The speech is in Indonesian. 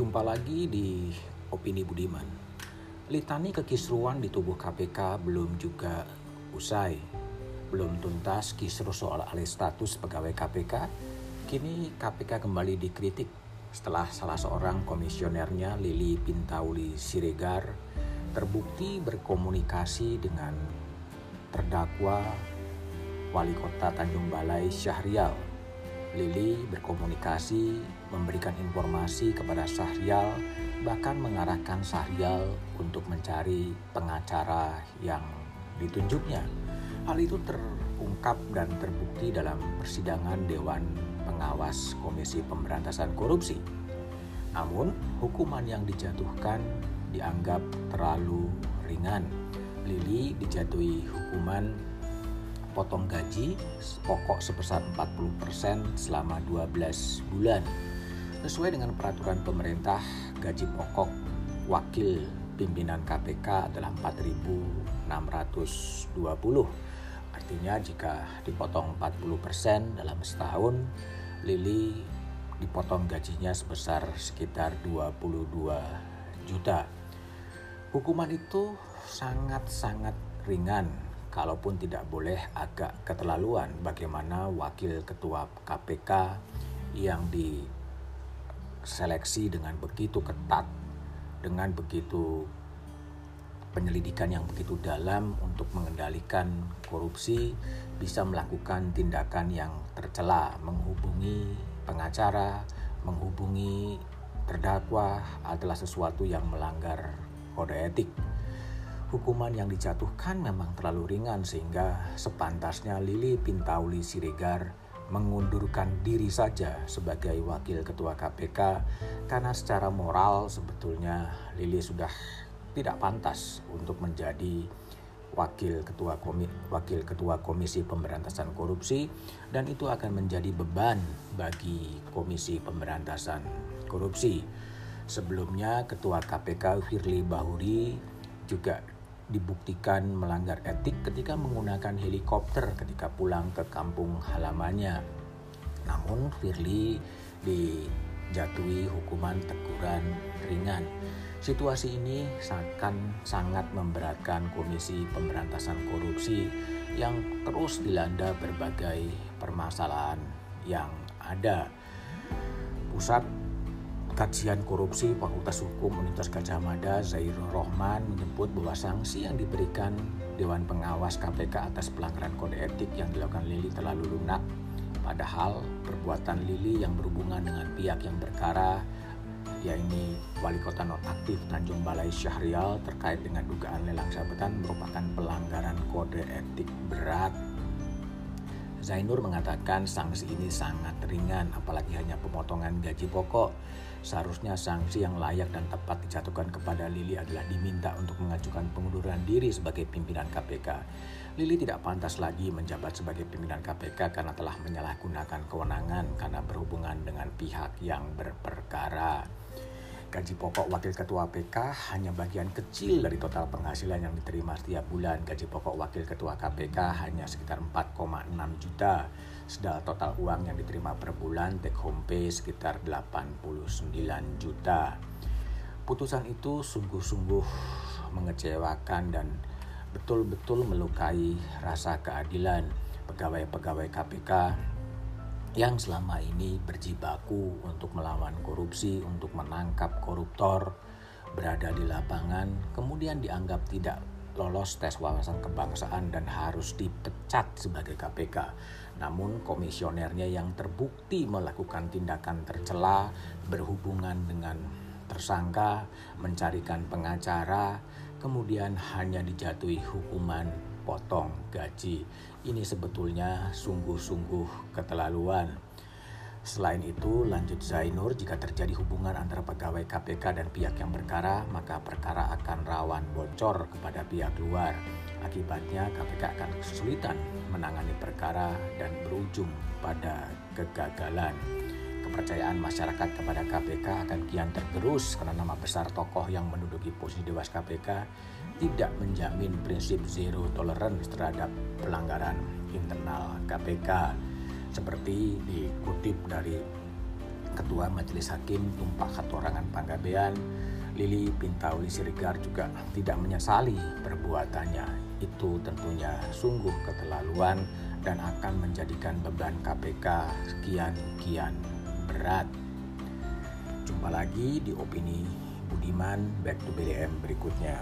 Jumpa lagi di Opini Budiman. Litani kekisruan di tubuh KPK belum juga usai. Belum tuntas kisruh soal alih status pegawai KPK. Kini KPK kembali dikritik setelah salah seorang komisionernya Lili Pintauli Siregar terbukti berkomunikasi dengan terdakwa Wali Kota Tanjung Balai Syahrial. Lili berkomunikasi, memberikan informasi kepada Syahrial, bahkan mengarahkan Syahrial untuk mencari pengacara yang ditunjuknya. Hal itu terungkap dan terbukti dalam persidangan Dewan Pengawas Komisi Pemberantasan Korupsi. Namun, hukuman yang dijatuhkan dianggap terlalu ringan. Lili dijatuhi hukuman potong gaji pokok sebesar 40% selama 12 bulan. Sesuai dengan peraturan pemerintah, gaji pokok wakil pimpinan KPK adalah 4.620. Artinya jika dipotong 40% dalam setahun, Lili dipotong gajinya sebesar sekitar 22 juta. Hukuman itu sangat-sangat ringan kalaupun tidak boleh agak keterlaluan bagaimana wakil ketua KPK yang diseleksi dengan begitu ketat dengan begitu penyelidikan yang begitu dalam untuk mengendalikan korupsi bisa melakukan tindakan yang tercela menghubungi pengacara menghubungi terdakwa adalah sesuatu yang melanggar kode etik hukuman yang dijatuhkan memang terlalu ringan sehingga sepantasnya Lili Pintauli Siregar mengundurkan diri saja sebagai wakil ketua KPK karena secara moral sebetulnya Lili sudah tidak pantas untuk menjadi wakil ketua komi, wakil ketua Komisi Pemberantasan Korupsi dan itu akan menjadi beban bagi Komisi Pemberantasan Korupsi. Sebelumnya Ketua KPK Firly Bahuri juga dibuktikan melanggar etik ketika menggunakan helikopter ketika pulang ke kampung halamannya. Namun Firly dijatuhi hukuman teguran ringan. Situasi ini akan sangat memberatkan Komisi Pemberantasan Korupsi yang terus dilanda berbagai permasalahan yang ada. Pusat Kajian Korupsi Fakultas Hukum Universitas Gajah Mada Zairul Rohman menyebut bahwa sanksi yang diberikan Dewan Pengawas KPK atas pelanggaran kode etik yang dilakukan Lili terlalu lunak. Padahal perbuatan Lili yang berhubungan dengan pihak yang berkara yakni Wali Kota Nonaktif Tanjung Balai Syahrial terkait dengan dugaan lelang jabatan merupakan pelanggaran kode etik berat Zainur mengatakan sanksi ini sangat ringan apalagi hanya pemotongan gaji pokok. Seharusnya sanksi yang layak dan tepat dijatuhkan kepada Lili adalah diminta untuk mengajukan pengunduran diri sebagai pimpinan KPK. Lili tidak pantas lagi menjabat sebagai pimpinan KPK karena telah menyalahgunakan kewenangan karena berhubungan dengan pihak yang berperkara. Gaji pokok wakil ketua PK hanya bagian kecil dari total penghasilan yang diterima setiap bulan. Gaji pokok wakil ketua KPK hanya sekitar 4,6 juta. Sedal total uang yang diterima per bulan take home pay sekitar 89 juta. Putusan itu sungguh-sungguh mengecewakan dan betul-betul melukai rasa keadilan pegawai-pegawai KPK yang selama ini berjibaku untuk melawan korupsi, untuk menangkap koruptor, berada di lapangan, kemudian dianggap tidak lolos tes wawasan kebangsaan dan harus dipecat sebagai KPK. Namun komisionernya yang terbukti melakukan tindakan tercela berhubungan dengan tersangka, mencarikan pengacara, kemudian hanya dijatuhi hukuman potong gaji. Ini sebetulnya sungguh-sungguh keterlaluan. Selain itu, lanjut Zainur, jika terjadi hubungan antara pegawai KPK dan pihak yang berkara, maka perkara akan rawan bocor kepada pihak luar. Akibatnya, KPK akan kesulitan menangani perkara dan berujung pada kegagalan. Kepercayaan masyarakat kepada KPK akan kian tergerus karena nama besar tokoh yang menduduki posisi dewas KPK tidak menjamin prinsip zero tolerance terhadap pelanggaran internal KPK seperti dikutip dari Ketua Majelis Hakim Tumpah Hatorangan Panggat kecabean, Lili Pintauli Siregar juga tidak menyesali perbuatannya. Itu tentunya sungguh keterlaluan dan akan menjadikan beban KPK sekian-kian berat. Jumpa lagi di opini Budiman Back to BDM berikutnya.